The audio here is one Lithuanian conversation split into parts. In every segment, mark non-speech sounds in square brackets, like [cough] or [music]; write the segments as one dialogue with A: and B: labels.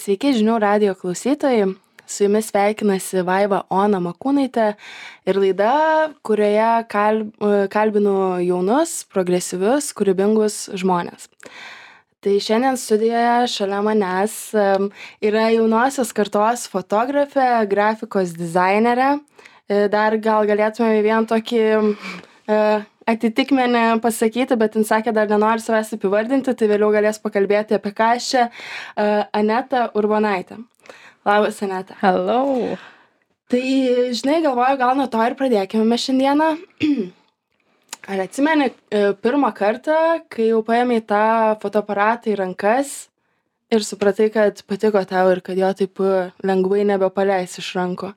A: Sveiki žinių radio klausytojai. Su jumis sveikinasi Vaiva Ona Makūnaitė ir laida, kurioje kalb, kalbinu jaunus, progresyvius, kūrybingus žmonės. Tai šiandien studijoje šalia manęs yra jaunosios kartos fotografė, grafikos dizainerė. E, dar gal galėtume vieną tokį atitikmenį pasakyti, bet jin sakė, dar nenori savęs apivardinti, tai vėliau galės pakalbėti apie ką aš čia. Uh, Aneta Urbonaitė. Labas, Aneta.
B: Hello.
A: Tai, žinai, galvoju, gal nuo to ir pradėkime mes šiandieną. [clears throat] Ar atsimeni pirmą kartą, kai jau paėmė tą fotoaparatą į rankas ir supratai, kad patiko tau ir kad jo taip lengvai nebepaleis iš ranko?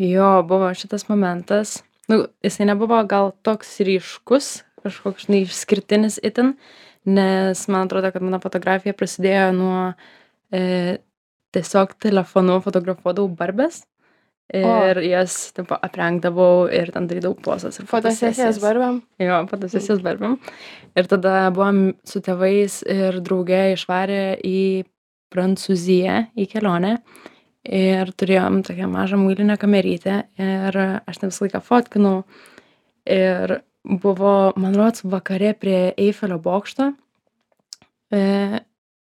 B: Jo, buvo šitas momentas nu jisai nebuvo gal toks ryškus kažkoks žinai išskirtinis itin nes man atrodo kad mano fotografija prasidėjo nuo e, tiesiog telefonu fotografuodavau barbes ir o. jas tipo aprengdavau ir ten darydavau pozas
A: fotosesijas barbėm?
B: Jo fotosesijas barbėm. Ir tada buvom su tėvais ir drauge išvarė į prancūziją į kelionę ir turėjom tokią mažą muilinę kamerytę ir aš ten visą laiką fotkinau ir buvo man rods vakare prie eifelio bokšto e,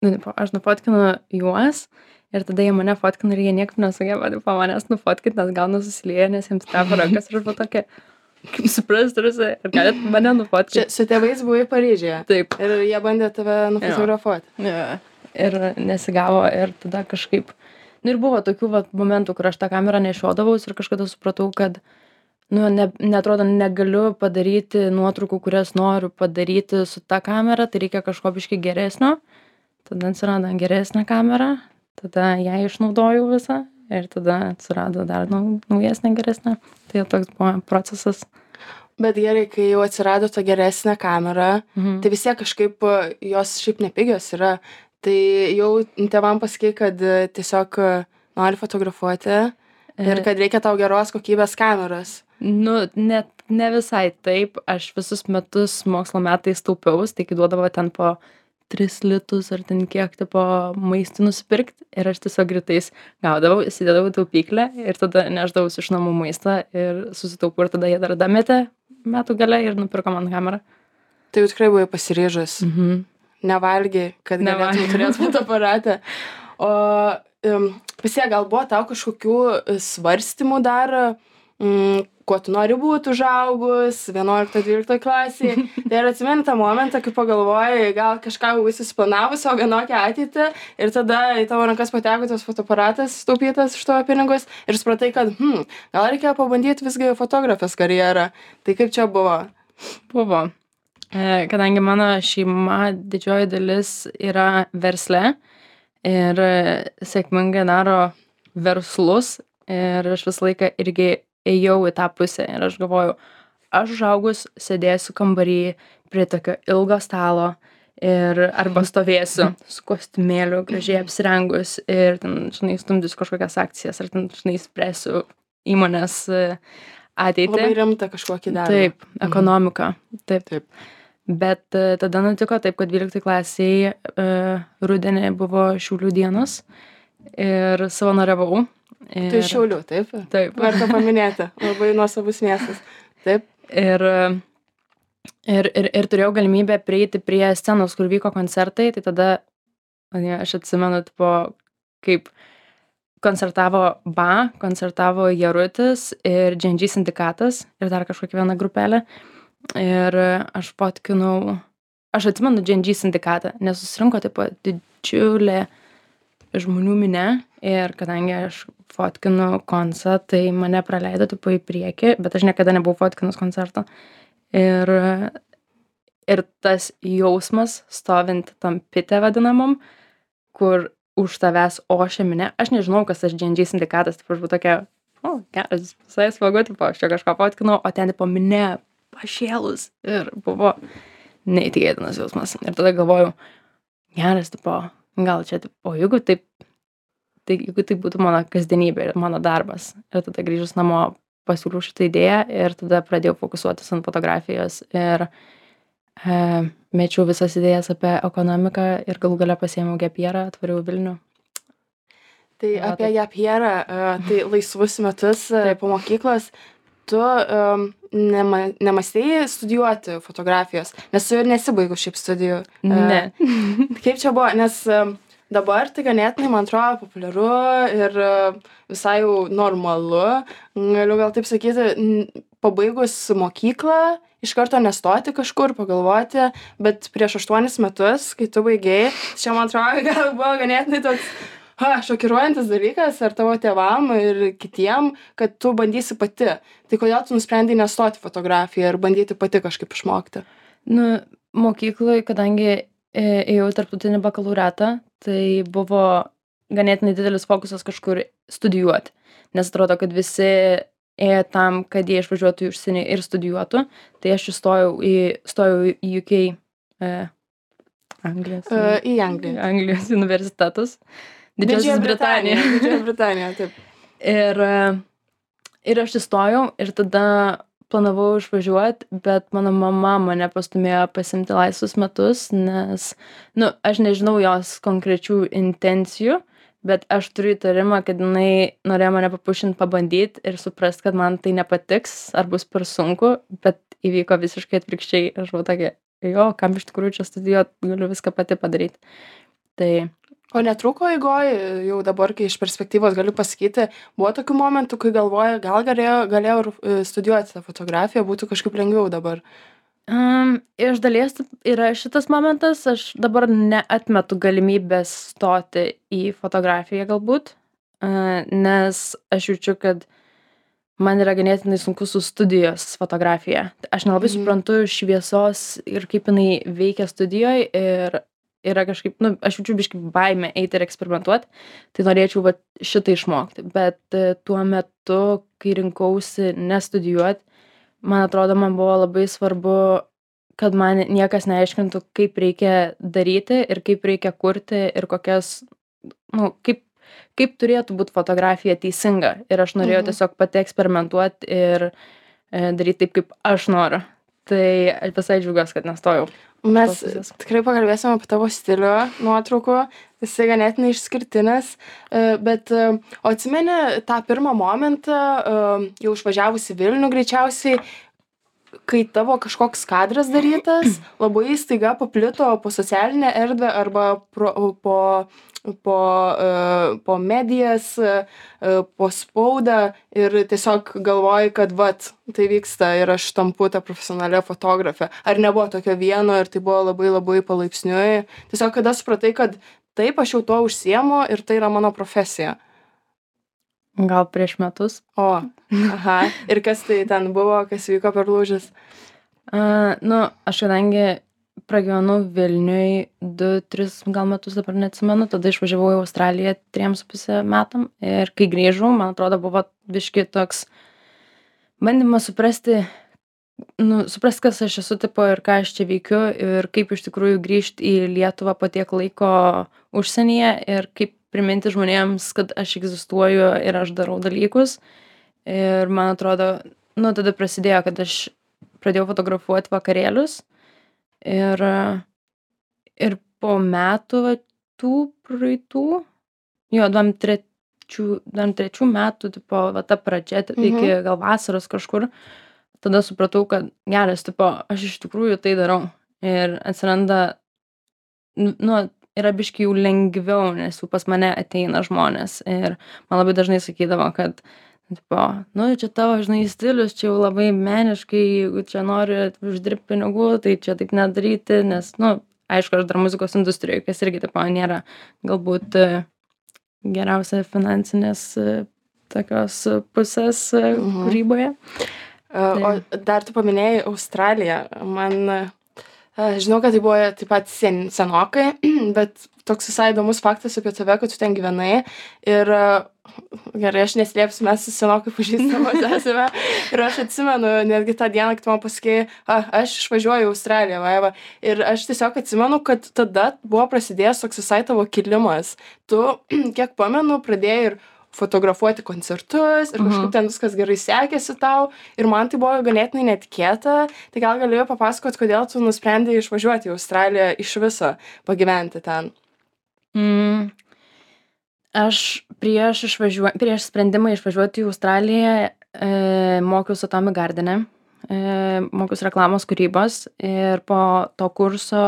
B: nu, aš nufotkinu juos ir tada jie mane fotkina ir jie niekaip nesugeba tipo manęs nufotkint nes gal nususilieja nes jiems tepa rankas ir aš buvau tokia kaip suprast tarsi ar galit mane nufotkint
A: Čia su tėvais buvai Paryžiuje.
B: taip
A: Ir jie bandė tave nufotografuoti.
B: jo. ir nesigavo ir tada kažkaip nu ir buvo tokių vat momentų kur aš tą kamerą nešiodavaus ir kažkada supratau kad nu ne neatrodo negaliu padaryti nuotraukų kurias noriu padaryti su ta kamera tai reikia kažko biškį geresnio. Tada atsirado geresnė kamera tada ją išnaudojau visą ir tada atsirado dar nau naujesnė geresnė. Tai toks buvo procesas.
A: Bet gerai, kai jau atsirado ta geresnė kamera,
B: mhm.
A: tai vis tiek kažkaip jos šiaip nepigios yra tai jau tėvam pasakei kad e, tiesiog e, nori fotografuoti ir
B: E.
A: kad reikia tau geros kokybės kameros.
B: nu net ne visai taip aš visus metus mokslo metais taupiaus tai kai duodavo ten po tris litus ar ten kiek tipo maistui nusipirkt ir aš tiesiog rytais gaudavau įsidėdavau taupyklę ir tada nešdavausi iš namų maistą ir susitaupau ir tada jie dar dametė metų gale ir nupirko man kamerą
A: Tai jau tikrai buvai pasiryžus.
B: mhm
A: Nevalgi, kad galėtum turėti [laughs] fotoaparatą. O vis tiek gal buvo tau kažkokių e, svarstymų dar, mm, kuo tu nori būti užaugus, 11-12 klasėje. Tai ar atsimeni tą momentą, kai pagalvojai, gal kažką jau esi suplanavus savo vienokią ateitį ir tada į tavo rankas pateko tas fotoaparatas taupytas iš tavo pinigus ir supratai, kad, hm, gal reikia pabandyti visgi fotografės karjerą. Tai kaip čia buvo?
B: Buvo. E, kadangi mano šeima didžioji dalis yra versle ir e, sėkmingai daro verslus ir aš visą laiką irgi ėjau į tą pusę ir aš galvojau, aš užaugus sėdėsiu kambarį prie tokio ilgo stalo ir arba stovėsiu su kostiumėliu gražiai apsirengus ir ten, žinai, stumdysiu kažkokias akcijas ar ten, žinai, spręsiu įmonės e, ateitį.
A: Labai rimta kažkokį darbą.
B: Taip, ekonomika. Taip.
A: Taip.
B: Bet e, tada nutiko taip, kad 12 klasiai uh, rudenį buvo Šiaulių dienos ir savanoriavau. Ir,
A: Tai iš Šiaulių, taip?
B: Taip.
A: Verta paminėti. Labai nuostabus miestas. Taip.
B: Ir, ir, ir, ir turėjau galimybę prieiti prie scenos, kur vyko koncertai, tai tada aš atsimenu, tipo, kaip koncertavo BA, koncertavo Jarutis ir Džendži sindikatas ir dar kažkokia viena grupelė. Ir aš potkinau, aš atsimenu Džendži sindikatą, nes susirinko taip pat didžiulė žmonių minė ir kadangi aš fotkinu koncą, tai mane praleido tipo į priekį, bet aš niekada nebuvau fotkinus koncerto. Ir, ir tas jausmas stovint tam pite vadinamam, kur už tavęs ošia minė, aš nežinau, kas tas GNG sindikatas, tipo, aš buvau tokia, o, geras, visai smagu, tipo, aš čia kažką fotkinau, o ten, tipo, minė pašėlus ir buvo neįtikėtinas jausmas. Ir tada galvojau, geras, tipo, gal čia, tipo, o jeigu taip, tai jeigu tai būtų mano kasdienybė ir mano darbas. Ir tada grįžus namo pasiūliau šitą idėją ir tada pradėjau fokusuotis ant fotografijos ir e, mečiau visas idėjas apie ekonomiką ir galų gale pasiėmiau gepierą, atvariau Vilnių
A: Tai apie ją Pierą, tai laisvus metus e,
B: Taip.
A: po mokyklos tu nema, nemastėjai studijuoti fotografijos, nes tu ir nesibaigus šiaip studijų. E,
B: Ne. [laughs]
A: Kaip čia buvo, nes dabar tai ganėtinai, man atrodo, populiaru ir visai jau normalu, galiu gal taip sakyti, pabaigus mokyklą, iš karto nestoti kažkur, pagalvoti, bet prieš aštuonis metus, kai tu baigėjai, čia man atrodo, [laughs] gal buvo ganėtinai toks ha, šokiruojantis dalykas ar tavo tėvam ir kitiem, kad tu bandysi pati. Tai kodėl tu nusprendai nestoti fotografiją ir bandyti pati kažkaip išmokti?
B: Nu, mokykloje, kadangi e, ėjau į tarptautinį bakalaureatą, tai buvo ganėtinai didelis fokusas kažkur studijuoti. Nes atrodo, kad visi ėjo tam, kad jie išvažiuotų į užsienį ir studijuotų. Tai aš įstojau į, stojau į UK, e, Anglijos,
A: E, į Angliją.
B: Anglijos universitetus. Didžiosios Britanija.
A: Didžioji Britanija, taip.
B: Ir, e, ir aš įstojau ir tada planavau išvažiuot, bet mano mama mane pastumėjo pasimti laisvus metus, nes, nu, aš nežinau jos konkrečių intencijų, bet aš turiu įtarimą, kad jinai norėjo mane papušinti pabandyti ir suprast, kad man tai nepatiks ar bus per sunku, bet įvyko visiškai atvirkščiai. Aš buvau tokia, jo, kam iš tikrųjų čia studijuoti, galiu viską pati padaryti. Tai
A: O netruko eigoj, jau dabar, kai iš perspektyvos galiu pasakyti, buvo tokių momentų, kai galvoja, gal galėjau, galėjau ir e, studijuoti tą fotografiją, būtų kažkaip lengviau dabar.
B: Um, iš dalies yra šitas momentas, aš dabar neatmetu galimybės stoti į fotografiją galbūt, uh, nes aš jaučiu, kad man yra ganėtinai sunku su studijos fotografija. Aš nelabai
A: Mhm.
B: suprantu šviesos ir kaip jinai veikia studijoje ir yra kažkaip, nu, aš jaučiu biškai baimę eiti ir eksperimentuoti, tai norėčiau va, šitą išmokti. Bet e, tuo metu, kai rinkausi nestudijuoti, man atrodo, man buvo labai svarbu, kad man niekas neaiškintų, kaip reikia daryti ir kaip reikia kurti ir kokias, nu, kaip, kaip turėtų būti fotografija teisinga. Ir aš norėjau
A: Mhm.
B: tiesiog pati eksperimentuoti ir e, daryti taip, kaip aš noriu. Tai visai džiaugiuosi, kad nestojau.
A: Mes tikrai pakalbėsime apie tavo stilių nuotraukų, jisai ganėtinai išskirtinis, e, bet e, o atsimeni tą pirmą momentą, e, jau išvažiavus į Vilnių greičiausiai, kai tavo kažkoks kadras darytas, labai staiga paplito po socialinę erdvę arba pro, po, po, e, po medijas, e, po spaudą ir tiesiog galvoji, kad vat, tai vyksta ir aš tampu tą profesionalią fotografę. Ar nebuvo tokio vieno ir tai buvo labai labai palaipsniui. Tiesiog kada supratai, kad taip, aš jau tuo užsiemu ir tai yra mano profesija.
B: Gal prieš metus.
A: O, aha. Ir kas tai ten buvo, kas vyko per lūžis?
B: Uh, nu, aš kadangi pragyvenau Vilniui 2-3 gal metus, dabar neatsimenu, tada išvažiavau į Australiją 3,5 metam ir kai grįžau, man atrodo, buvo biški toks bandymas suprasti, nu, suprasti, kas aš esu tipo ir ką aš čia veikiu ir kaip iš tikrųjų grįžti į Lietuvą po tiek laiko užsienyje ir kaip priminti žmonėms, kad aš egzistuoju ir aš darau dalykus. Ir man atrodo, nu, tada prasidėjo, kad aš pradėjau fotografuoti vakarėlius ir, ir po metų va, tų praeitų, jo, 23, 23 metų, tipo, va, ta pradžia, mhm. iki gal vasaros kažkur, tada supratau, kad geras, tipo, aš iš tikrųjų tai darau. Ir atsiranda, nu, yra biški jau lengviau, nes jau pas mane ateina žmonės. Ir man labai dažnai sakydavo, kad tipo nu čia tavo žinai stilius čia jau labai meniškai jeigu čia nori uždirbt pinigų tai čia taip nedaryti nes nu aišku aš dar muzikos industrijoj kas irgi tipo nėra galbūt e, geriausia finansinės e, tokios pusės e,
A: Mhm.
B: kūryboje
A: O dar tu paminėjai Australiją. Man, žinau, kad tai buvo taip pat sen, senokai, [clears throat] bet toks visai įdomus faktas apie tave, kad tu ten gyvenai. Ir gerai, aš neslėpsiu, mes senokai pažįstamos [laughs] esame. Ir aš atsimenu, netgi tą dieną, kai tu man pasakėjai, aš išvažiuoju į Australiją, vaiva. Ir aš tiesiog atsimenu, kad tada buvo prasidėjęs toks visai tavo kilimas. Tu, [clears throat] kiek pamenu, pradėjai ir fotografuoti koncertus ir kažkaip ten viskas gerai sekėsi tau. Ir man tai buvo ganėtinai netikėta. Tai gal gali papasakot kodėl tu nusprendei išvažiuoti į australiją iš viso pagyventi ten?
B: Mm. aš prieš išvažiuo prieš sprendimą išvažiuoti į australiją e, mokiausi atomic gardene e, mokiausi reklamos kūrybos ir po to kurso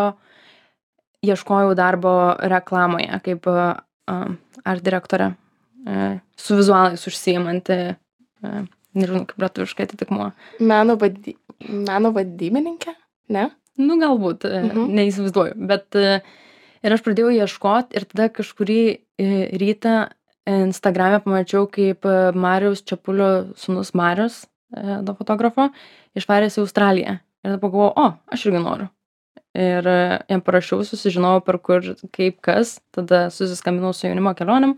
B: ieškojau darbo reklamoje kaip a, art direktorė. e, su vizualais užsiimanti e, nežinau kaip lietuviškai atitikmuo
A: Meno, vady... Meno vadybininkė? Ne?
B: nu galbūt e,
A: Mhm.
B: neįsivaizduoju bet e, ir aš pradėjau ieškot ir tada kažkurį e, rytą instagrame pamačiau kaip e, mariaus čepulio sūnus marius e, to fotografo išvaręs į australiją ir tada pagalvojau o aš irgi noriu ir e, jam parašiau susižinojau per kur kaip kas tada susiskambinau su jaunimo kelionėm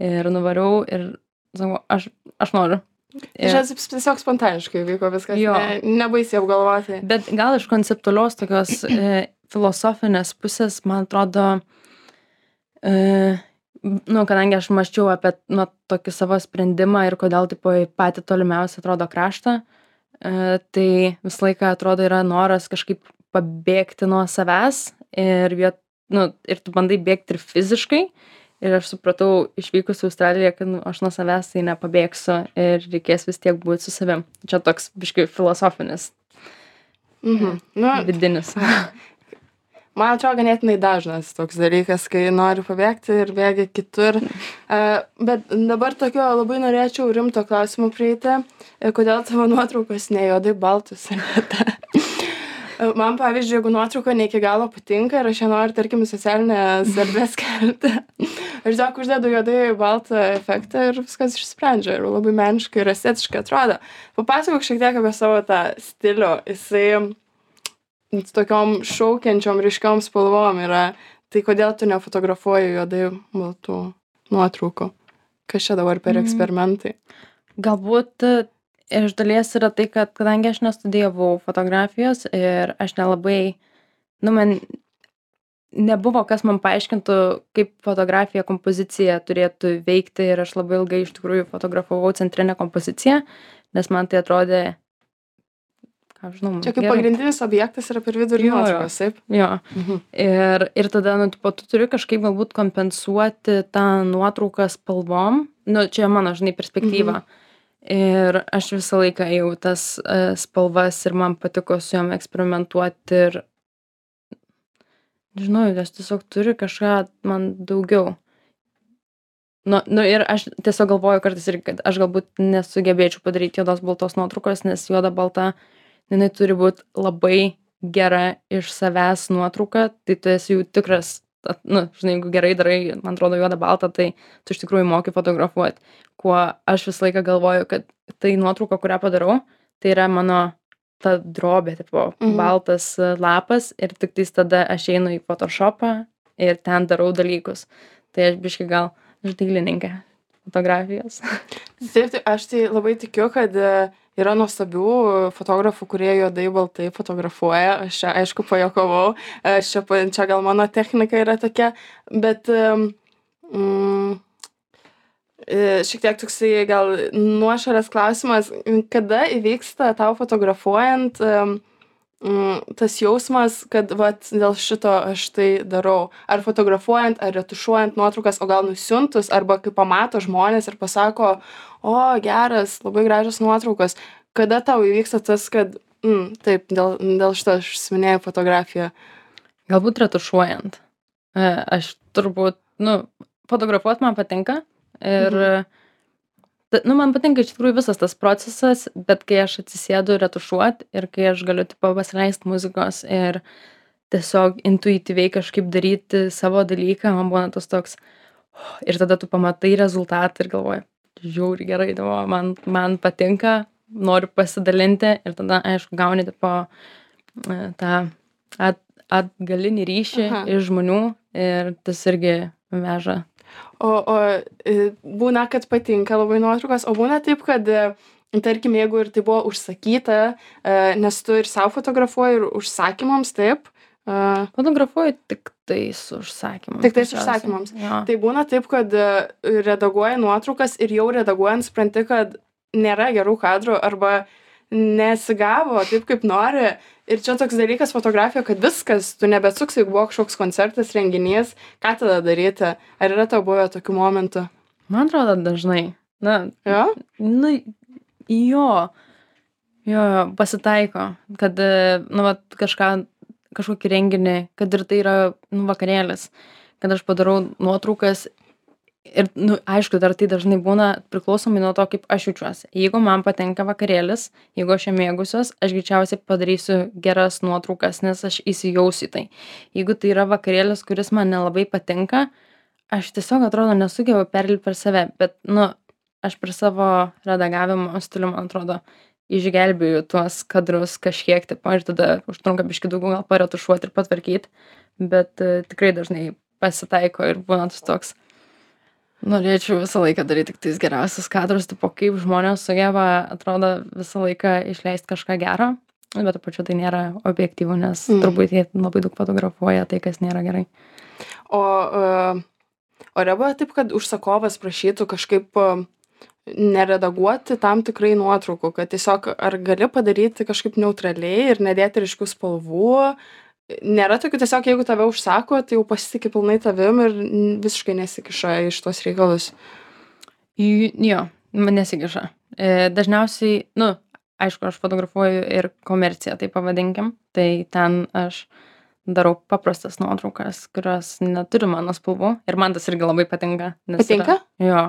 B: ir nuvariau ir sakau aš aš noriu
A: Ir...
B: ir,
A: Čia tiesiog spontaniškai vyko viskas.
B: Jo.
A: Ne, nebaisiai apgalvoti.
B: Bet gal iš konceptualios tokios [clears throat] e, filosofinės pusės, man atrodo, e, nu, kadangi aš maščiau apie nu, tokį savo sprendimą ir kodėl tipo į patį tolimiausią atrodo kraštą, e, tai visą laiką atrodo yra noras kažkaip pabėgti nuo savęs ir, viet, nu, ir tu bandai bėgti ir fiziškai. Ir aš supratau, išvykus į Australiją, kad nu, aš nuo savęs tai nepabėgsiu ir reikės vis tiek būti su savim. Čia toks biškai filosofinis,
A: Mhm. Nu,
B: vidinis. [laughs]
A: man atrodo ganėtinai dažnas toks dalykas, kai nori pabėgti ir bėgi kitur. Uh, [laughs] bet dabar tokio labai norėčiau rimto klausimų prieiti. E, Kodėl tavo nuotraukos ne juodai baltus? Aneta? [laughs] E, Man, pavyzdžiui, jeigu nuotrauka ne iki galo patinka ir aš ją noriu, tarkim, socialinės erdvės kelti, [laughs] aš tiesiog uždedu juodai baltą efektą ir viskas išsprendžia ir labai meniškai ir estetiškai atrodo. Papasakok šiek tiek apie savo tą stilių. Jisai s tokiom šaukiančiom ryškiom spalvom yra. Tai kodėl tu nefotografuoji juodai baltų nuotraukų? Kas čia dabar per
B: Mhm.
A: eksperimentai?
B: Galbūt iš dalies yra tai, kad kadangi aš nestudijavau fotografijos ir aš nelabai, nu, man nebuvo, kas man paaiškintų, kaip fotografija, kompozicija turėtų veikti ir aš labai ilgai iš tikrųjų fotografavau centrinę kompoziciją, nes man tai atrodė, ką žinau,
A: Čia kaip
B: gerai.
A: pagrindinis objektas yra per vidurį nuotraukos, taip?
B: Jo.
A: Mhm.
B: Ir, ir tada, nu, tipo, tu turi kažkaip galbūt kompensuoti tą nuotrauką spalvom. Nu, čia mano, žinai, perspektyva. Mhm. Ir aš visą laiką jau tas uh, spalvas ir man patiko su jom eksperimentuoti ir, žinau, jos tiesiog turi kažką man daugiau. Nu, nu ir aš tiesiog galvoju kartais ir, kad aš galbūt nesugebėčiau padaryti juodos baltos nuotraukos, nes juoda balta, jinai turi būti labai gera iš savęs nuotrauka, tai tu esi jau tikras, at- nu, žinai, jeigu gerai darai, man atrodo, juoda balta, tai tu iš tikrųjų moki fotografuoti. Kuo aš visą laiką galvoju, kad tai nuotrauka, kurią padarau, tai yra mano ta drobė, tipo,
A: Mhm.
B: baltas lapas ir tik tais tada aš einu į Photoshopą ir ten darau dalykus. Tai aš biškai gal aš dailininkė fotografijos.
A: Taip, tai aš tai labai tikiu, kad e, yra nuostabių fotografų, kurie juodai baltai fotografuoja. Aš čia, aišku, pajokavau. Aš čia, pa- čia gal mano technika yra tokia, bet mm, e, šiek tiek toksai gal nuošalės klausimas, kada įvyksta tau fotografuojant mm, tas jausmas, kad vat, dėl šito aš tai darau. Ar fotografuojant, ar retušuojant nuotraukas, o gal nusiuntus, arba kai pamato žmonės ir pasako, o geras, labai gražios nuotraukos. Kada tau įvyksta tas, kad, mm, taip, dėl, dėl šito aš užsiminėjau fotografiją.
B: Galbūt retušuojant. E, Aš turbūt, nu, fotografuoti man patinka ir,
A: Mhm.
B: Ta- nu, man patinka iš tikrųjų visas tas procesas, bet kai aš atsisėdu retušuoti ir kai aš galiu, tipo, pasileisti muzikos ir tiesiog intuityviai kažkaip daryti savo dalyką, man būna tas toks, "Oh", ir tada tu pamatai rezultatą ir galvoji, žiauri gerai, tipo, man, man patinka, noriu pasidalinti ir tada, aišku, gauni, tipo, e, tą at, atgalinį ryšį
A: Aha.
B: iš žmonių ir tas irgi veža.
A: O, o e, būna, kad patinka labai nuotraukos, o būna taip, kad, e, tarkim, jeigu ir tai buvo užsakyta, e, nes tu ir savo fotografuoji, ir užsakymams, taip.
B: Fotografuoju tik tai su užsakymu.
A: Tik tais užsakymams.
B: Jo.
A: Tai būna taip, kad redaguoji nuotraukas ir jau redaguojant supranti, kad nėra gerų kadrų arba nesigavo taip, kaip nori. Ir čia toks dalykas fotografija, kad viskas, tu nebesuks, jeigu buvo kažkoks koncertas, renginys, ką tada daryti? Ar yra tau buvę tokių momentų?
B: Man atrodo, dažnai. Na,
A: Jo?
B: nu, jo, jo, jo, pasitaiko, kad, e, nu, vat, kažką, kažkokį renginį, kad ir tai yra, nu, vakarėlis, kad aš padarau nuotraukas ir, nu, aišku, dar tai dažnai būna priklausomai nuo to, kaip aš jaučiuosi. Jeigu man patinka vakarėlis, jeigu aš mėgusios, aš greičiausiai padarysiu geras nuotraukas, nes aš įsijausiu tai. Jeigu tai yra vakarėlis, kuris man nelabai patinka, aš tiesiog atrodo nesugebu perlipti per save, bet, nu, aš per savo redagavimo stilių, man atrodo, išgelbėjau tuos kadrus kažkiek, tipo, ir tada užtrunka biški daugiau gal paretušuoti ir patvarkyti, bet uh, tikrai dažnai pasitaiko ir būna toks. Norėčiau visą laiką daryti tik tais geriausius kadrus, tipo kaip žmonės sugeba, atrodo, visą laiką išleisti kažką gero, bet tuo pačiu tai nėra objektyvu, nes
A: Mm.
B: turbūt jie labai daug fotografuoja tai, kas nėra gerai.
A: O, uh, o buvo taip, kad užsakovas prašytų kažkaip uh, neredaguoti tam tikrai nuotraukų, kad tiesiog ar gali padaryti kažkaip neutraliai ir nedėti ryškių spalvų. Nėra tokių tiesiog, jeigu tave užsako, tai jau pasitikė pilnai tavim ir visiškai nesikiša iš tos reikalus.
B: Jo, man nesigiša. E, dažniausiai, nu, aišku, aš fotografuoju ir komerciją, tai pavadinkim, tai ten aš darau paprastas nuotraukas, kurios neturi mano spalvų ir man tas irgi labai patinka.
A: Patinka?
B: Yra, jo,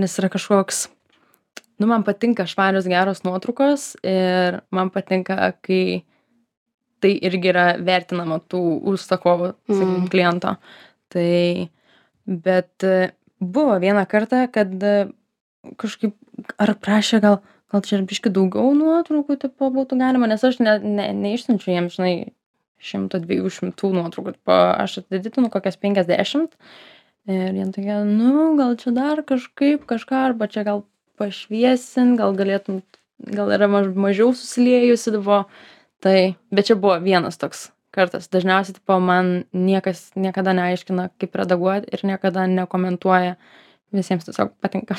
B: nes yra kažkoks, nu, man patinka švarios geros nuotraukos ir man patinka, kai tai irgi yra vertinama tų užsakovų, sakykim,
A: Mm.
B: kliento. Tai, bet e, buvo vieną kartą, kad e, kažkaip, ar prašė gal, gal čia ir biški daugiau nuotraukų, tipo, būtų galima, nes aš ne, ne, neišsiunčiu jiems, žinai, šimto dviejų šimtų nuotraukų, tipo, aš atiditinu kokias penkiasdešimt. Ir jie tokie, nu, gal čia dar kažkaip kažką, arba čia gal pašviesin, gal galėtum, gal yra maž, mažiau susiliejusi, buvo. Tai, bet čia buvo vienas toks kartas. Dažniausiai, tipo, man niekas niekada neaiškina, kaip redaguoti ir niekada nekomentuoja. Visiems tiesiog patinka.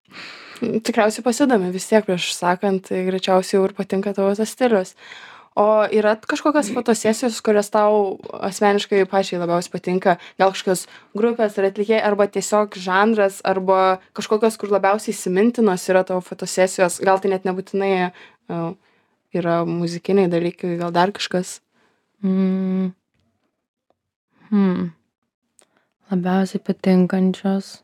B: [laughs]
A: Tikriausiai pasidomi vis tiek prieš sakant, tai greičiausiai jau ir patinka tavo tas stilius. O yra kažkokios fotosesijos, kurias tau asmeniškai pačiai labiausiai patinka? Gal kažkokios grupės ar atlikėjai, arba tiesiog žanras, arba kažkokios, kur labiausiai įsimintinos yra tavo fotosesijos? Gal tai net nebūtinai uh, yra muzikiniai dalykai, gal dar kažkas?
B: Mm. Hmm. Labiausiai patinkančios.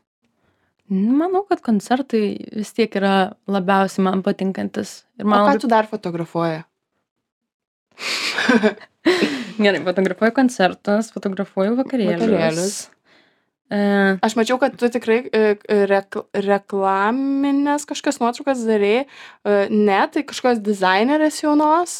B: Manau, kad koncertai vis tiek yra labiausiai man patinkantis. Ir
A: O
B: man
A: ką
B: labai...
A: tu dar fotografuoji? [laughs]
B: Gerai, fotografuoju koncertus, fotografuoju vakarėlius.
A: Vakarėlius.
B: E,
A: Aš mačiau, kad tu tikrai e, rekl reklaminės kažkokias nuotraukas darei. E, Ne, tai kažkokios dizainerės jaunos.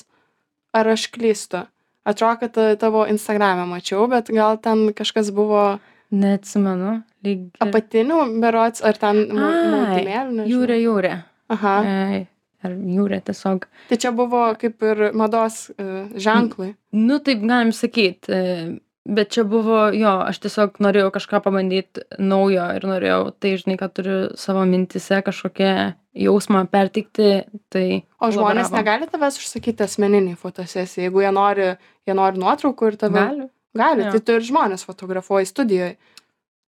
A: Ar aš klystu? Atrodo, kad ta- tavo Instagram'e mačiau, bet gal ten kažkas buvo
B: neatsimenu. Lyg...
A: apatinių berots, ar ten
B: Ai,
A: nežinau.
B: Jūrė, jūrė.
A: Aha.
B: E, ar jūrė tiesiog.
A: Tai čia buvo kaip ir mados ženklai.
B: Nu, taip galim sakyti. Bet čia buvo, jo, aš tiesiog norėjau kažką pabandyti naujo ir norėjau, tai žinai, kad turiu savo mintise kažkokią jausmą perteikti, tai...
A: O žmonės negali tavęs užsakyti asmeniniai fotosesijai, jeigu jie nori, jie nori nuotraukų ir tave.
B: Gali.
A: Gali,
B: Jo.
A: tai tu ir žmonės fotografuoji studijoje.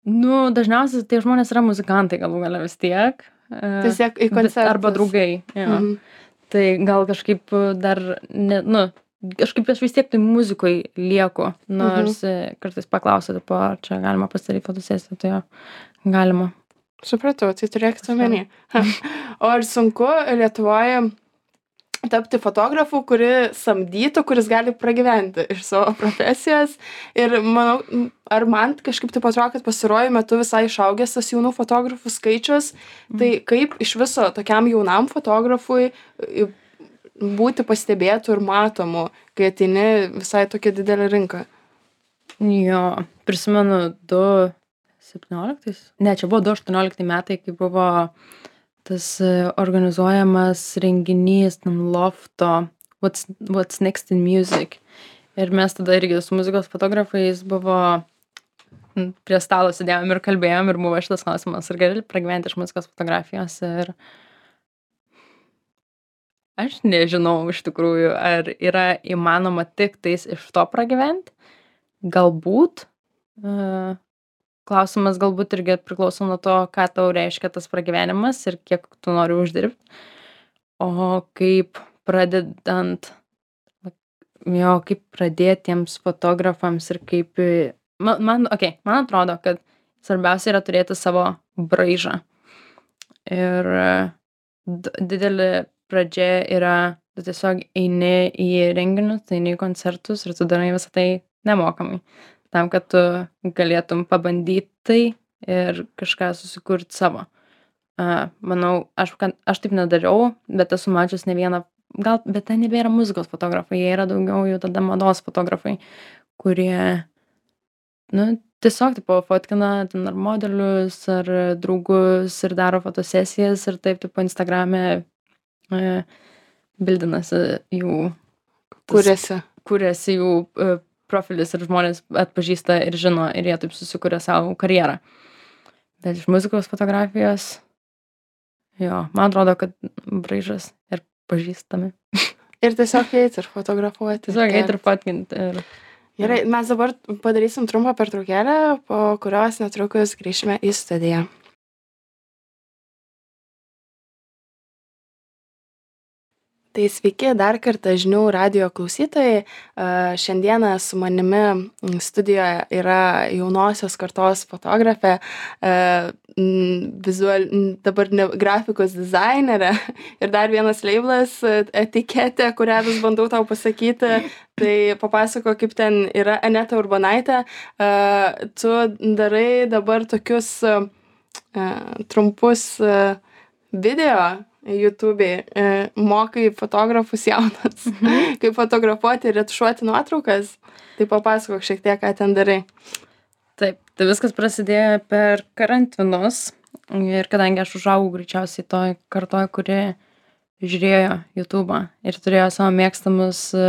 B: Nu, dažniausiai tie žmonės yra muzikantai galų gale vis tiek. E,
A: tiek į koncertus.
B: Arba draugai. Jo.
A: Mhm.
B: Tai gal kažkaip dar, ne, nu, kažkaip aš vis tiek tai muzikoj lieku, nors mhm. kartais paklausia, tipo, ar čia galima pasidaryti fotosesiją, tai jo, galima.
A: Supratau, tai turėkit omeny. o ar sunku Lietuvoje tapti fotografu, kuri samdytų, kuris gali pragyventi iš savo profesijos. Ir manau, ar man kažkaip taip atrodo, kad pasiroju metu visai išaugęs tas jaunų fotografų skaičius. Tai kaip iš viso tokiam jaunam fotografui būti pastebėtų ir matomu, kai ateini visai tokia didelė rinka.
B: Jo, prisimenu 2017, ne, čia buvo 2018 metai, kai buvo tas e, organizuojamas renginys, lofto, what's, what's Next in Music. Ir mes tada irgi su muzikos fotografais buvo prie stalo sėdėjom ir kalbėjom ir buvo šitas klausimas, ar gali pragyventi iš muzikos fotografijos. Ir aš nežinau iš tikrųjų, ar yra įmanoma tik tais iš to pragyventi. Galbūt. Klausimas galbūt irgi priklauso nuo to, ką tau reiškia tas pragyvenimas ir kiek tu nori uždirbti. O kaip pradedant, jo, kaip pradėtiems fotografams ir kaip, man, man, okay, man atrodo, kad svarbiausia yra turėti savo braižą. Ir didelė pradžia yra, tu tiesiog eini į renginius, tai eini į koncertus ir tu darai visą tai nemokamai. Tam, kad tu galėtum pabandyti tai ir kažką susikurti savo. Uh, manau, aš, aš taip nedariau, bet esu mačius ne vieną, gal, bet ten nebėra muzikos fotografai, jie yra daugiau jau tada mados fotografai, kurie, nu, tiesiog, tipo, fotkina ten ar modelius, ar draugus ir daro fotosesijas ir taip, tipo, Instagram'e bildinasi jų.
A: Kuriasi.
B: Kuriasi jų e, profilis ir žmonės atpažįsta ir žino ir jie taip susikuria savo karjerą. Bet iš muzikos fotografijos Jo, man atrodo, kad braižas ir pažįstami.
A: Ir tiesiog eiti ir fotografuoti.
B: Tiesiog eiti ir patkinti. Ir...
A: Gerai, mes dabar padarysim trumpą pertraukėlę, po kurios netrukus grįšime į studiją. Tai sveiki dar kartą žinių radio klausytojai. Šiandieną su manimi studijoje yra jaunosios kartos fotografė, vizual, dabar ne, grafikos dizainerė [laughs] ir dar vienas leiblas, etiketė, kurią vis bandau tau pasakyti. Tai papasako, kaip ten yra Aneta Urbanaitė. Tu darai dabar tokius trumpus video YouTube'ai e, mokai fotografus jaunas, mhm. kaip fotografuoti ir retušuoti nuotraukas. Tai papasakok šiek tiek, ką ten darai.
B: Taip, tai viskas prasidėjo per karantinus ir kadangi aš užaugau greičiausiai toj kartoj, kuri žiūrėjo YouTube'ą ir turėjo savo mėgstamus e,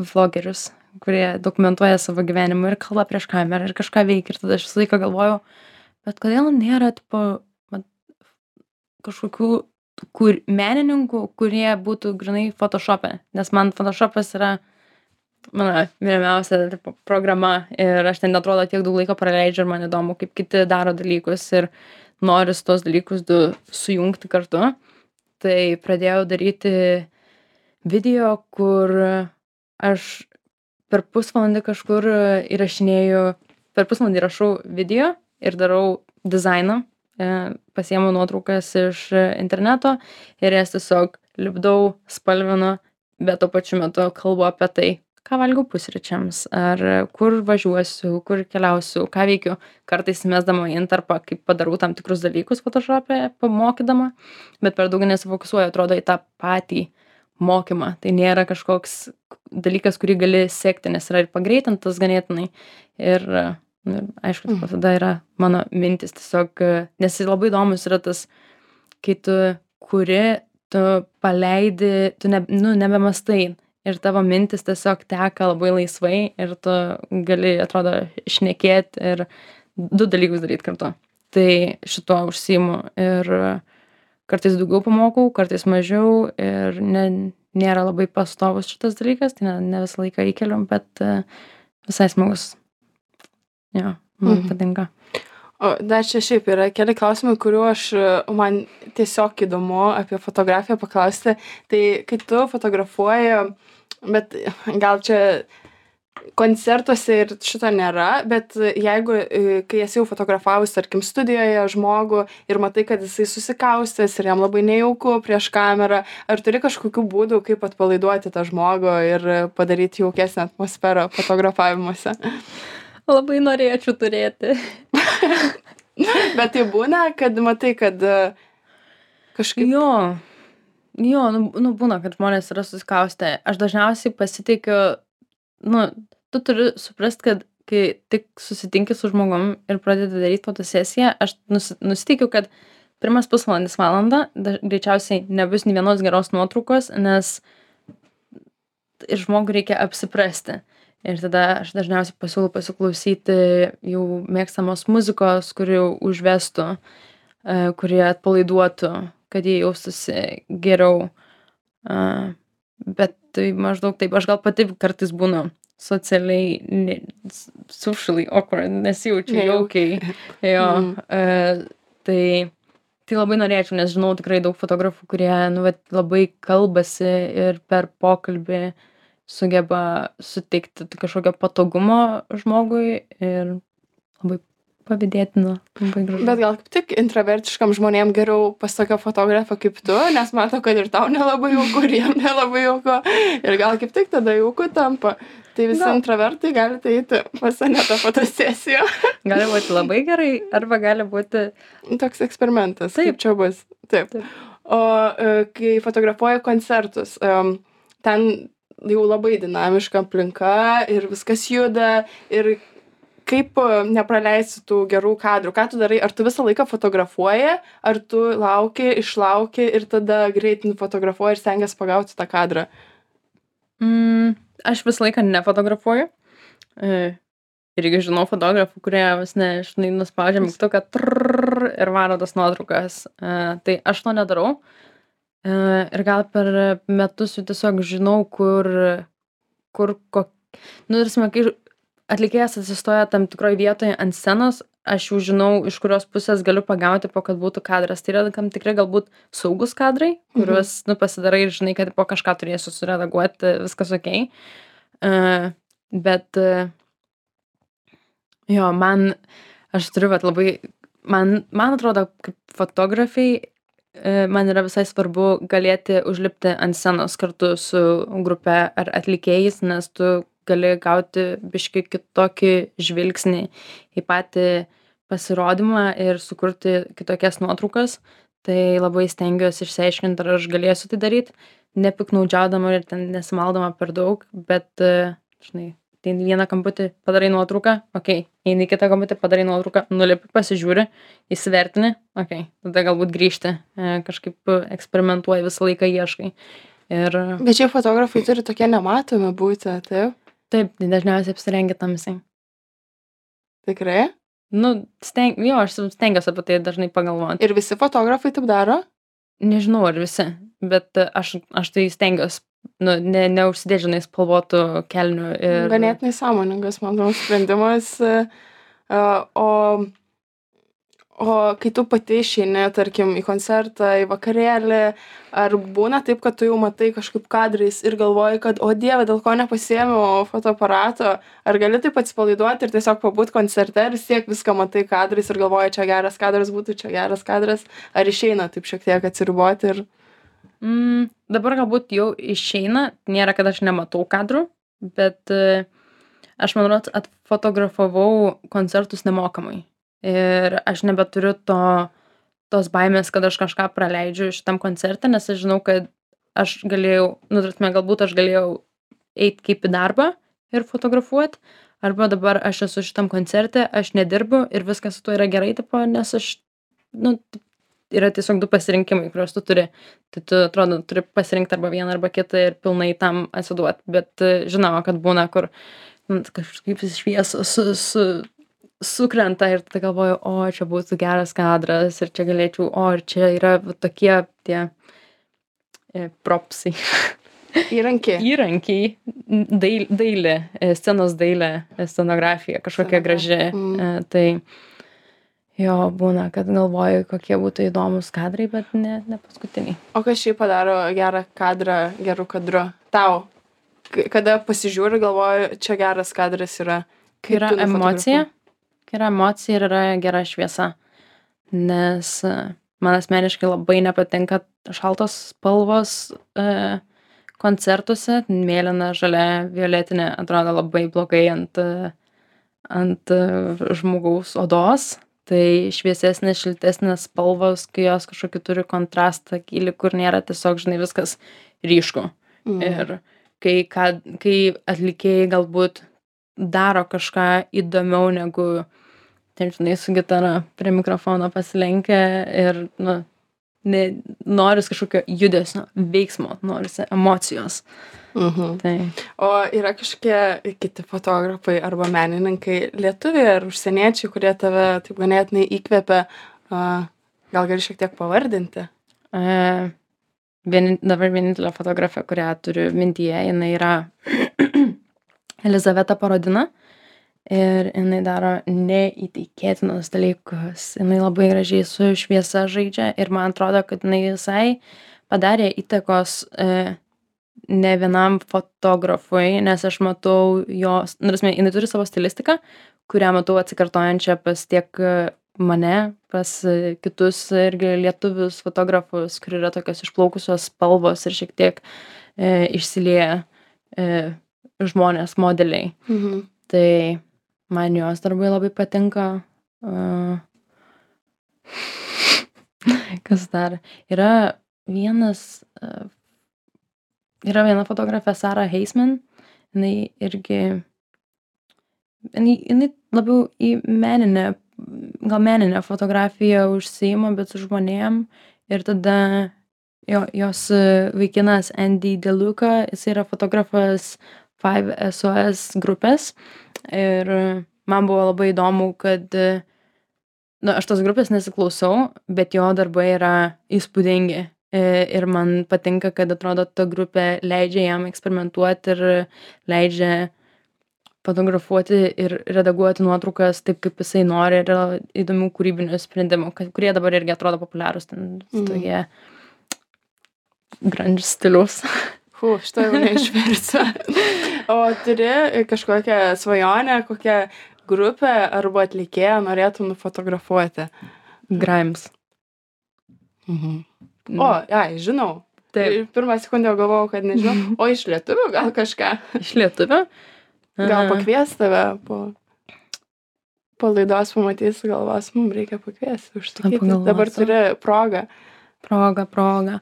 B: vlogerius, kurie dokumentuoja savo gyvenimą ir kalba prieš kamerą ir kažką veikia. Ir tada aš visą laiką galvojau, bet kodėl nėra tipo, kažkokių kur menininkų, kurie būtų grinai Photoshop'e, nes man Photoshop'as yra mano mylimiausia programa ir aš ten atrodo tiek daug laiko praleidžiu ir man įdomu, kaip kiti daro dalykus ir noriu tos dalykus du sujungti kartu. Tai pradėjau daryti video, kur aš per pusvalandį kažkur įrašinėjau, per pusvalandį rašau video ir darau dizainą pasiemu nuotraukas iš interneto ir jas tiesiog lipdau, spalvinu, bet tuo pačiu metu kalbu apie tai, ką valgau pusryčiams, ar kur važiuosiu, kur keliausiu, ką veikiu. Kartais mesdama į intarpą, kaip padarau tam tikrus dalykus Photoshop'e, pamokydama, bet per daug nesifokusuoju, atrodo, į tą patį mokymą. Tai nėra kažkoks dalykas, kurį gali sekti, nes yra ir pagreitintas ganėtinai. Ir nu aišku tipo tada yra mano mintys tiesiog nes labai įdomus yra tas kai tu kuri tu paleidi tu ne nu nebemąstai. Ir tavo mintys tiesiog teka labai laisvai ir tu gali atrodo šnekėt ir du dalykus daryt kartu. Tai šituo užsiimu ir kartais daugiau pamokau kartais mažiau ir ne nėra labai pastovus šitas dalykas tai ne ne visą laiką įkeliu bet visai smagus Jo, man mhm. patinka.
A: O dar čia šiaip yra keli klausimai, kuriuo aš, man tiesiog įdomu apie fotografiją paklausti. Tai kai tu fotografuoji, bet gal čia koncertuose ir šito nėra, bet jeigu, kai esi jau fotografavus, tarkim, studijoje žmogų ir matai, kad jisai susikaustęs ir jam labai nejauku prieš kamerą, ar turi kažkokių būdų, kaip atpalaiduoti tą žmogų ir padaryti jaukesnę atmosferą fotografavimuose? [laughs]
B: Labai norėčiau turėti.
A: Bet tai būna, kad matai, kad e, kažkaip.
B: Jo, jo, nu, nu būna, kad žmonės yra susikaustę. Aš dažniausiai pasitikiu, nu, tu turi suprast, kad kai tik susitinki su žmogum ir pradedi daryti fotosesiją, aš nus, nusitikiu, kad pirmas pusvalandis valandą greičiausiai nebus nei vienos geros nuotraukos, nes žmogui reikia apsiprasti ir tada aš dažniausiai pasiūlau pasiklausyti jų mėgstamos muzikos kuri užvestų e, kuri atpalaiduotų kad jie jaustųsi geriau A, bet tai maždaug taip, aš gal pati kartais būnu socialiai, ne, socially awkward, nesijaučiu jaukiai. [laughs] Jo, mm. uh, tai, tai labai norėčiau, nes žinau tikrai daug fotografų, kurie nu, vat, labai kalbasi ir per pokalbį sugeba suteikti kažkokio patogumo žmogui ir labai pavydėtina.
A: Bet gal kaip tik intravertiškam žmonėm geriau pas tokią fotografą kaip tu, nes matau, kad ir tau nelabai jauku, ir jam nelabai jauku. Ir gal kaip tik tada jauku tampa. Tai visi gal. intravertai galite eiti pas Anetą fotosesiją.
B: gali būti labai gerai, arba gali būti...
A: Toks eksperimentas. Taip. Kaip čia bus. Taip. Taip. O e, kai fotografuoji koncertus, ten jau labai dinamiška aplinka ir viskas juda ir kaip e, nepraleisti tų gerų kadrų ką tu darai ar tu visą laiką fotografuoji ar tu lauki išlauki ir tada greit nufotografuoji ir stengies pagauti tą kadrą
B: mm, aš visą laiką nefotografuoju. E, irgi žinau fotografų, kurie vis ne, žinai, nuspaudžia mygtuką ir varo tas nuotraukas. E, tai aš to nedarau. Ir gal per metus jau tiesiog žinau, kur, kur, kok... nu, tarsi, kai atlikėjas atsistoja tam tikroje vietoje ant scenos, aš jau žinau, iš kurios pusės galiu pagauti, po kad būtų kadras. Tai yra tam tikrai galbūt saugus kadrai, kuriuos, mhm. nu, pasidarai ir žinai, kad po kažką turėsiu suredaguoti, viskas ok. Uh, bet, uh, jo, man, aš turiu, bet labai, man, man atrodo, kaip fotografai, man yra visai svarbu galėti užlipti ant scenos kartu su grupe ar atlikėjais, nes tu gali gauti biški kitokį žvilgsnį į patį pasirodymą ir sukurti kitokias nuotraukas. Tai labai stengiuosi išsiaiškinti, ar aš galėsiu tai daryti, nepiknaudžiaudama ir ten nesimaldama per daug, bet, žinai, tai vieną kamputį padarai nuotrauką, okei, eini į kitą kamputį, padarai nuotrauką, nulipi, pasižiūri, įsivertini, okei, tada galbūt grįžti, e, kažkaip eksperimentuoji, visą laiką ieškai. Ir...
A: Bet čia fotografai turi tokie nematomi būti, taip?
B: Taip, tai dažniausiai apsirengia tamsiai.
A: Tikrai?
B: Nu, steng, jo, aš stengiuosi apie tai dažnai pagalvoti.
A: Ir visi fotografai taip daro?
B: Nežinau, ar visi, bet aš, aš tai stengiuosi, nu, ne, neužsidėžinai spalvotų kelnių. Ir...
A: Ganėtinai sąmoningas, manau, sprendimas. Uh, o o kai tu pati išeini tarkim į koncertą į vakarėlį ar būna taip kad tu jau matai kažkaip kadrais ir galvoji kad o dieve dėl ko nepasiėmiau fotoaparato ar gali taip atsipalaiduot ir tiesiog pabūt koncerte ir vis tiek viską matai kadrais ir galvoji čia geras kadras būtų čia geras kadras ar išeina taip šiek tiek atsiriboti ir
B: mm, dabar galbūt jau išeina nėra kad aš nematau kadrų bet e, aš man rodos atfotografavau koncertus nemokamai. Ir aš nebeturiu to tos baimės kad aš kažką praleidžiu šitam koncerte nes aš žinau kad aš galėjau nu ta prasme galbūt aš galėjau eit kaip į darbą ir fotografuot arba dabar aš esu šitam koncerte aš nedirbu ir viskas su tuo yra gerai tipo nes aš nu yra tiesiog du pasirinkimai kuriuos tu turi. Tai tu atrodo turi pasirinkt arba vieną arba kitą ir pilnai tam atsiduot. Bet žinoma kad būna kur nu kažkaip šviesos su su sukrenta ir tada galvoju o čia būtų geras kadras ir čia galėčiau o ir čia yra va tokie tie e, propsai. [laughs]
A: Įrankiai.
B: Įrankiai. Dail dailė e, scenos dailė e, scenografija kažkokia graži mm. tai jo būna kad galvoju kokie būtų įdomūs kadrai bet ne ne paskutiniai
A: o kas šiaip padaro gerą kadrą geru kadru tau kada pasižiūri galvoji čia geras kadras yra
B: kai yra emocija yra emocija ir yra gera šviesa. Nes e, man asmeniškai labai nepatinka šaltos spalvos e, koncertuose. Mėlyna, žalia, violetinė atrodo labai blogai ant, e, ant e, žmogaus odos. Tai šviesesnės, šiltesnės spalvos, kai jos kažkokį turi kontrastą, gilį, kur nėra tiesiog, žinai, viskas ryšku. Mm. Ir kai, kad, kai atlikėjai galbūt daro kažką įdomiau negu ten žinai su gitara prie mikrofono pasilenkę ir nu ne noris kažkokio judesio veiksmo norisi emocijos
A: mhm. tai o yra kažkokie kiti fotografai arba menininkai lietuviai ar užsieniečiai kurie tave taip ganėtinai įkvepia gal gali šiek tiek pavardinti
B: e, Vien, dabar vienintelė fotografė, kurią turiu mintyje, jinai yra [clears throat] Elizaveta Parodina. Ir jinai daro neįtikėtinus dalykus. Jinai labai gražiai su šviesa žaidžia ir man atrodo, kad jinai visai padarė įtakos e, ne vienam fotografui, nes aš matau jos, nu, jinai turi savo stilistiką, kurią matau atsikartojančią pas tiek mane pas kitus irgi lietuvius fotografus kur yra tokios išplaukusios spalvos ir šiek tiek e, išsilieja e, žmonės modeliai.
A: Mhm.
B: Tai man jos darbai labai patinka. Uh, kas dar? Yra vienas, uh, yra viena fotografė Sara Heisman. Jinai irgi, jinai, jinai labiau į meninę gal menine fotografija užsiima, bet su žmonėm. Ir tada jo, jos vaikinas Andy Deluca, jis yra fotografas Five SOS grupės. Ir man buvo labai įdomu, kad, nu, aš tos grupės nesiklausau, bet jo darbai yra įspūdingi. Ir man patinka, kad atrodo, ta grupė leidžia jam eksperimentuoti ir leidžia fotografuoti ir redaguoti nuotraukas taip, kaip jisai nori ir yra įdomių kūrybinių sprendimų, kurie dabar irgi atrodo populiarūs, ten mm. tokie grunge stilius.
A: Hu, šitą jau neišversiu. [laughs] o turi kažkokią svajonę, kokią grupę arba atlikėją norėtum nufotografuoti?
B: Grimes.
A: Mhm. O, ai, žinau. Taip. Pirmą sekundę galvojau, kad nežinau. [laughs] O iš lietuvių gal kažką?
B: Iš lietuvių?
A: Gal pakvies tave po, po laidos pamatys, galvos, mums reikia pakviesti, užsakyti. Dabar turi progą.
B: Proga, proga.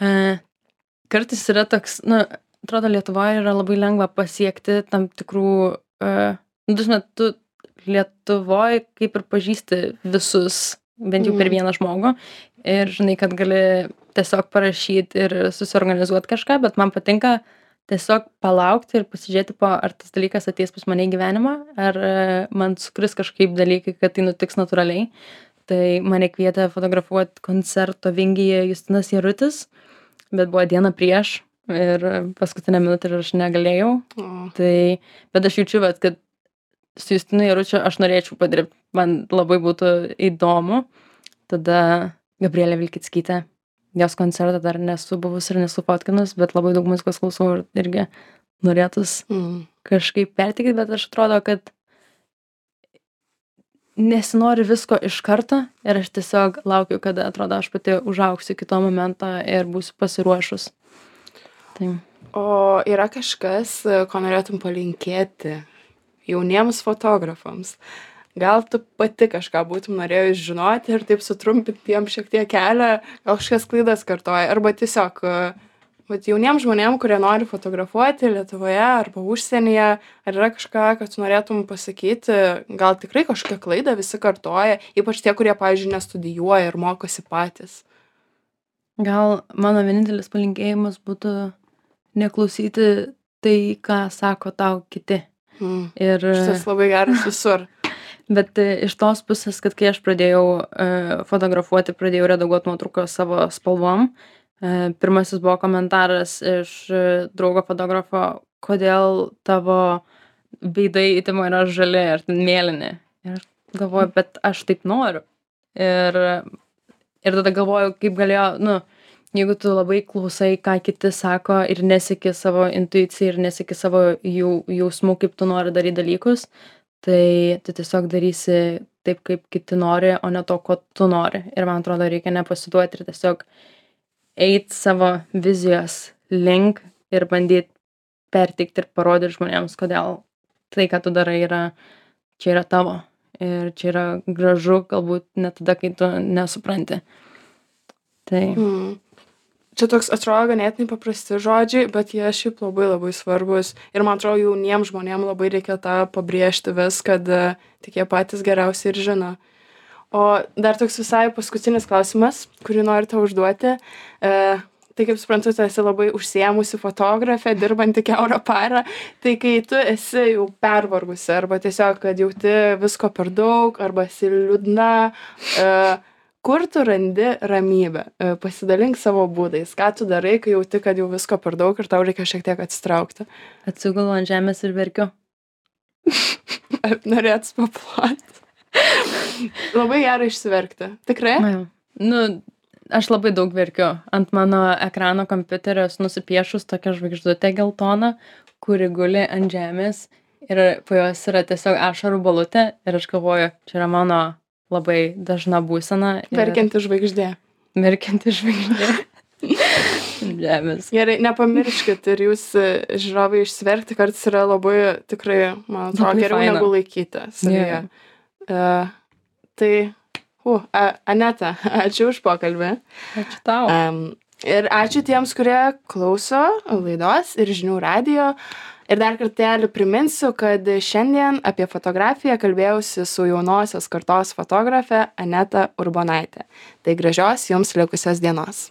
B: E, kartais yra toks, na, nu, atrodo, Lietuvoje yra labai lengva pasiekti tam tikrų, e, nu, dažnai tu Lietuvoje kaip ir pažįsti visus, bent jau per mhm. vieną žmogų. Ir žinai, kad gali tiesiog parašyti ir susiorganizuoti kažką, bet man patinka, tiesiog palaukti ir pasižiūrėti po ar tas dalykas ateis pas mane į gyvenimą ar e, man sukris kažkaip dalykai kad tai nutiks natūraliai tai mane kvietė fotografuot koncerto vingyje justinas jarutis bet buvo diena prieš ir paskutinę minutę ir aš negalėjau
A: o.
B: tai bet aš jaučiu vat kad su justinu jaručiu aš norėčiau padirbt man labai būtų įdomu tada gabrielė vilkickytė jos koncertą dar nesu buvus ir nesu fotkinus, bet labai daug muzikos klausau ir irgi norėtus
A: mm.
B: kažkaip pertikti, bet aš atrodo, kad nesinori visko iš karto ir aš tiesiog laukiu, kada atrodo aš pati užauksiu kito momento ir būsiu pasiruošus. Tai.
A: O yra kažkas, ko norėtum palinkėti jauniems fotografams? gal tu pati kažką būtum norėjus žinoti ir taip sutrumpinti jiem šiek tiek kelią, gal kažkokias klaidas kartoja, arba tiesiog vat, jauniems žmonėms, kurie nori fotografuoti Lietuvoje arba užsienyje, ar yra kažką, kad tu norėtum pasakyti, gal tikrai kažkokią klaidą visi kartoja, ypač tie, kurie, pavyzdžiui, nestudijuoja ir mokosi patys.
B: Gal mano vienintelis palinkėjimas būtų neklausyti tai, ką sako tau kiti.
A: Mm. Ir šitas labai geras [laughs] visur
B: bet e, iš tos pusės kad kai aš pradėjau e, fotografuoti pradėjau redaguot nuotraukas savo spalvom e, pirmasis buvo komentaras iš draugo fotografo kodėl tavo veidai itimo yra žali ar mėlyni ir galvoju bet aš taip noriu ir ir tada galvoju kaip galėjo nu jeigu tu labai klausai ką kiti sako ir neseki savo intuicija ir neseki savo jau jausmų kaip tu nori daryt dalykus tai tu tiesiog darysi taip kaip kiti nori o ne to ko tu nori. Ir man atrodo reikia nepasiduot ir tiesiog eit savo vizijos link ir bandyt perteikt ir parodyt žmonėms kodėl tai ką tu darai yra čia yra tavo. Ir čia yra gražu galbūt net tada kai tu nesupranti. Tai
A: mm čia toks atrodo ganėtinai paprasti žodžiai bet jie šiaip labai labai svarbūs ir man atrodo jauniem žmonėm labai reikia tą pabrėžti vis kad e, tik jie patys geriausiai ir žino. O dar toks visai paskutinis klausimas kurį noriu tau užduoti. E, tai kaip suprantu tu esi labai užsiėmusi fotografė dirbanti kiaurą parą. Tai kai tu esi jau pervargusi arba tiesiog kad jauti visko per daug arba esi liūdna e, kur tu randi ramybę E, pasidalink savo būdais ką tu darai kai jauti kad jau visko per daug ir tau reikia šiek tiek atsitraukti
B: Atsigulu ant žemės ir verkiu. [laughs]
A: Ar norėtum paploti [laughs] labai gera išsiverkti tikrai
B: Na jau. Nu, aš labai daug verkiu. Ant mano ekrano kompiuterio nusipiešus tokią žvaigždutę geltoną, kuri guli ant žemės ir po jos yra tiesiog ašarų balutė ir aš galvoju, čia yra mano labai dažna būsena. ir-
A: verkianti žvaigždė
B: Verkianti žvaigždė. [laughs] žemės.
A: Gerai, nepamirškit ir jūs e, žiūrovai išsiverkti kartais yra labai tikrai, man atrodo,
B: Labai
A: geriau
B: faina.
A: negu laikyti. Yeah. tai, uh, Aneta, [laughs] ačiū už pokalbį.
B: Ačiū tau.
A: Um, ir ačiū tiems, kurie klauso laidos ir žinių radio. Ir dar kartelį priminsiu, kad šiandien apie fotografiją kalbėjausi su jaunosios kartos fotografe Aneta Urbonaitė. Tai gražios jums likusios dienos.